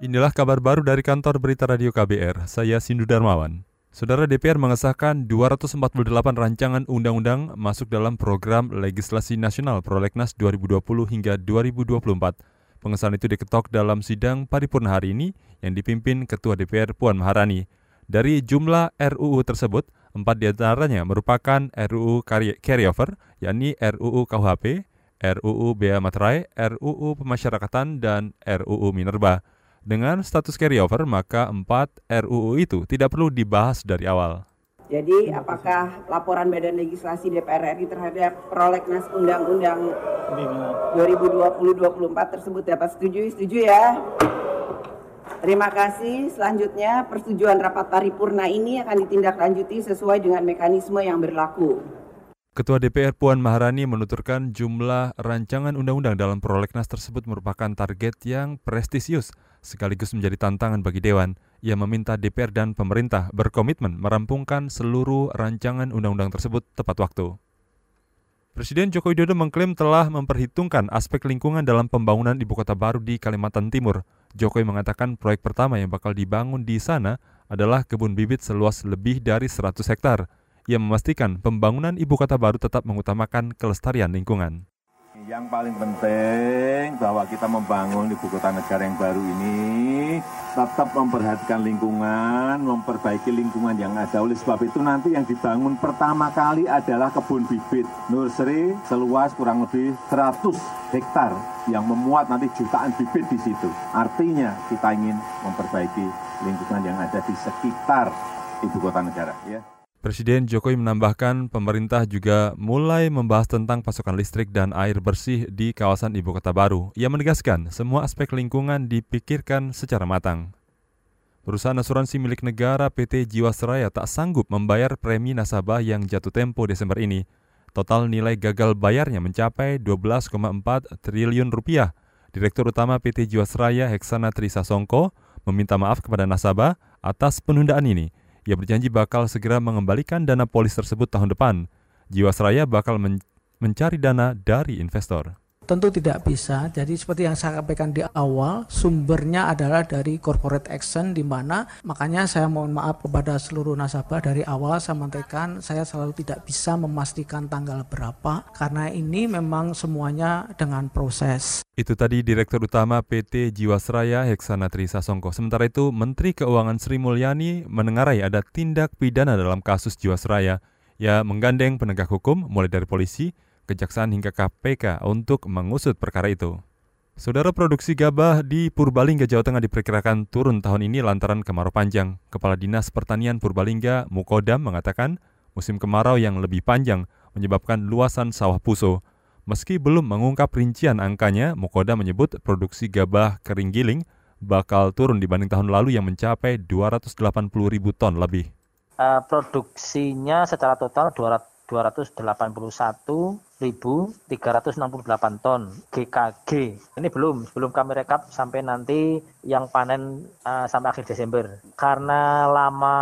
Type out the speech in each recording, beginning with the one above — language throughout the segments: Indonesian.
Inilah kabar baru dari kantor berita radio KBR, saya Sindu Darmawan. Saudara DPR mengesahkan 248 rancangan undang-undang masuk dalam program legislasi nasional Prolegnas 2020 hingga 2024. Pengesahan itu diketok dalam sidang paripurna hari ini yang dipimpin Ketua DPR Puan Maharani. Dari jumlah RUU tersebut, empat di antaranya merupakan RUU carryover, yakni RUU KUHP, RUU Bea Materai, RUU Pemasyarakatan, dan RUU Minerba. Dengan status carryover, maka empat RUU itu tidak perlu dibahas dari awal. Jadi apakah laporan Badan Legislasi DPR RI terhadap prolegnas Undang-Undang 2020-2024 tersebut dapat setuju? Setuju ya? Terima kasih. Selanjutnya persetujuan rapat paripurna ini akan ditindaklanjuti sesuai dengan mekanisme yang berlaku. Ketua DPR Puan Maharani menuturkan jumlah rancangan undang-undang dalam prolegnas tersebut merupakan target yang prestisius sekaligus menjadi tantangan bagi Dewan. Ia meminta DPR dan pemerintah berkomitmen merampungkan seluruh rancangan undang-undang tersebut tepat waktu. Presiden Joko Widodo mengklaim telah memperhitungkan aspek lingkungan dalam pembangunan ibu kota baru di Kalimantan Timur. Jokowi mengatakan proyek pertama yang bakal dibangun di sana adalah kebun bibit seluas lebih dari 100 hektar. Ia memastikan pembangunan ibu kota baru tetap mengutamakan kelestarian lingkungan. Yang paling penting bahwa kita membangun ibu kota negara yang baru ini tetap memperhatikan lingkungan, memperbaiki lingkungan yang ada. Oleh sebab itu nanti yang dibangun pertama kali adalah kebun bibit nursery seluas kurang lebih 100 hektar yang memuat nanti jutaan bibit di situ. Artinya kita ingin memperbaiki lingkungan yang ada di sekitar ibu kota negara. Ya. Presiden Jokowi menambahkan pemerintah juga mulai membahas tentang pasokan listrik dan air bersih di kawasan ibu kota baru. Ia menegaskan semua aspek lingkungan dipikirkan secara matang. Perusahaan asuransi milik negara PT Jiwasraya tak sanggup membayar premi nasabah yang jatuh tempo Desember ini. Total nilai gagal bayarnya mencapai 12,4 triliun rupiah. Direktur Utama PT Jiwasraya Heksana Trisasongko meminta maaf kepada nasabah atas penundaan ini. Ia berjanji bakal segera mengembalikan dana polis tersebut tahun depan. Jiwasraya bakal men mencari dana dari investor. Tentu tidak bisa. Jadi seperti yang saya sampaikan di awal, sumbernya adalah dari corporate action di mana makanya saya mohon maaf kepada seluruh nasabah dari awal saya sampaikan saya selalu tidak bisa memastikan tanggal berapa karena ini memang semuanya dengan proses. Itu tadi Direktur Utama PT Jiwasraya Heksana Trisasongko. Sementara itu, Menteri Keuangan Sri Mulyani menengarai ada tindak pidana dalam kasus Jiwasraya. Ya menggandeng penegak hukum mulai dari polisi, Kejaksaan hingga KPK untuk mengusut perkara itu. Saudara produksi gabah di Purbalingga, Jawa Tengah diperkirakan turun tahun ini lantaran kemarau panjang. Kepala Dinas Pertanian Purbalingga, Mukodam, mengatakan musim kemarau yang lebih panjang menyebabkan luasan sawah puso. Meski belum mengungkap rincian angkanya, Mukodam menyebut produksi gabah kering giling bakal turun dibanding tahun lalu yang mencapai 280 ribu ton lebih. Uh, produksinya secara total 200 281.368 ton GKG. Ini belum, belum kami rekap sampai nanti yang panen uh, sampai akhir Desember. Karena lama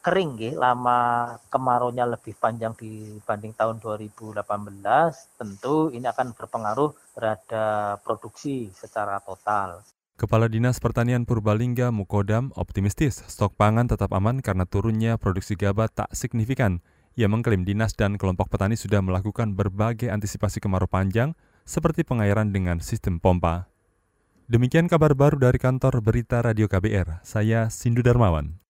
kering ya, lama kemaraunya lebih panjang dibanding tahun 2018, tentu ini akan berpengaruh terhadap produksi secara total. Kepala Dinas Pertanian Purbalingga Mukodam optimistis stok pangan tetap aman karena turunnya produksi gabah tak signifikan. Ia mengklaim dinas dan kelompok petani sudah melakukan berbagai antisipasi kemarau panjang seperti pengairan dengan sistem pompa. Demikian kabar baru dari kantor Berita Radio KBR. Saya Sindu Darmawan.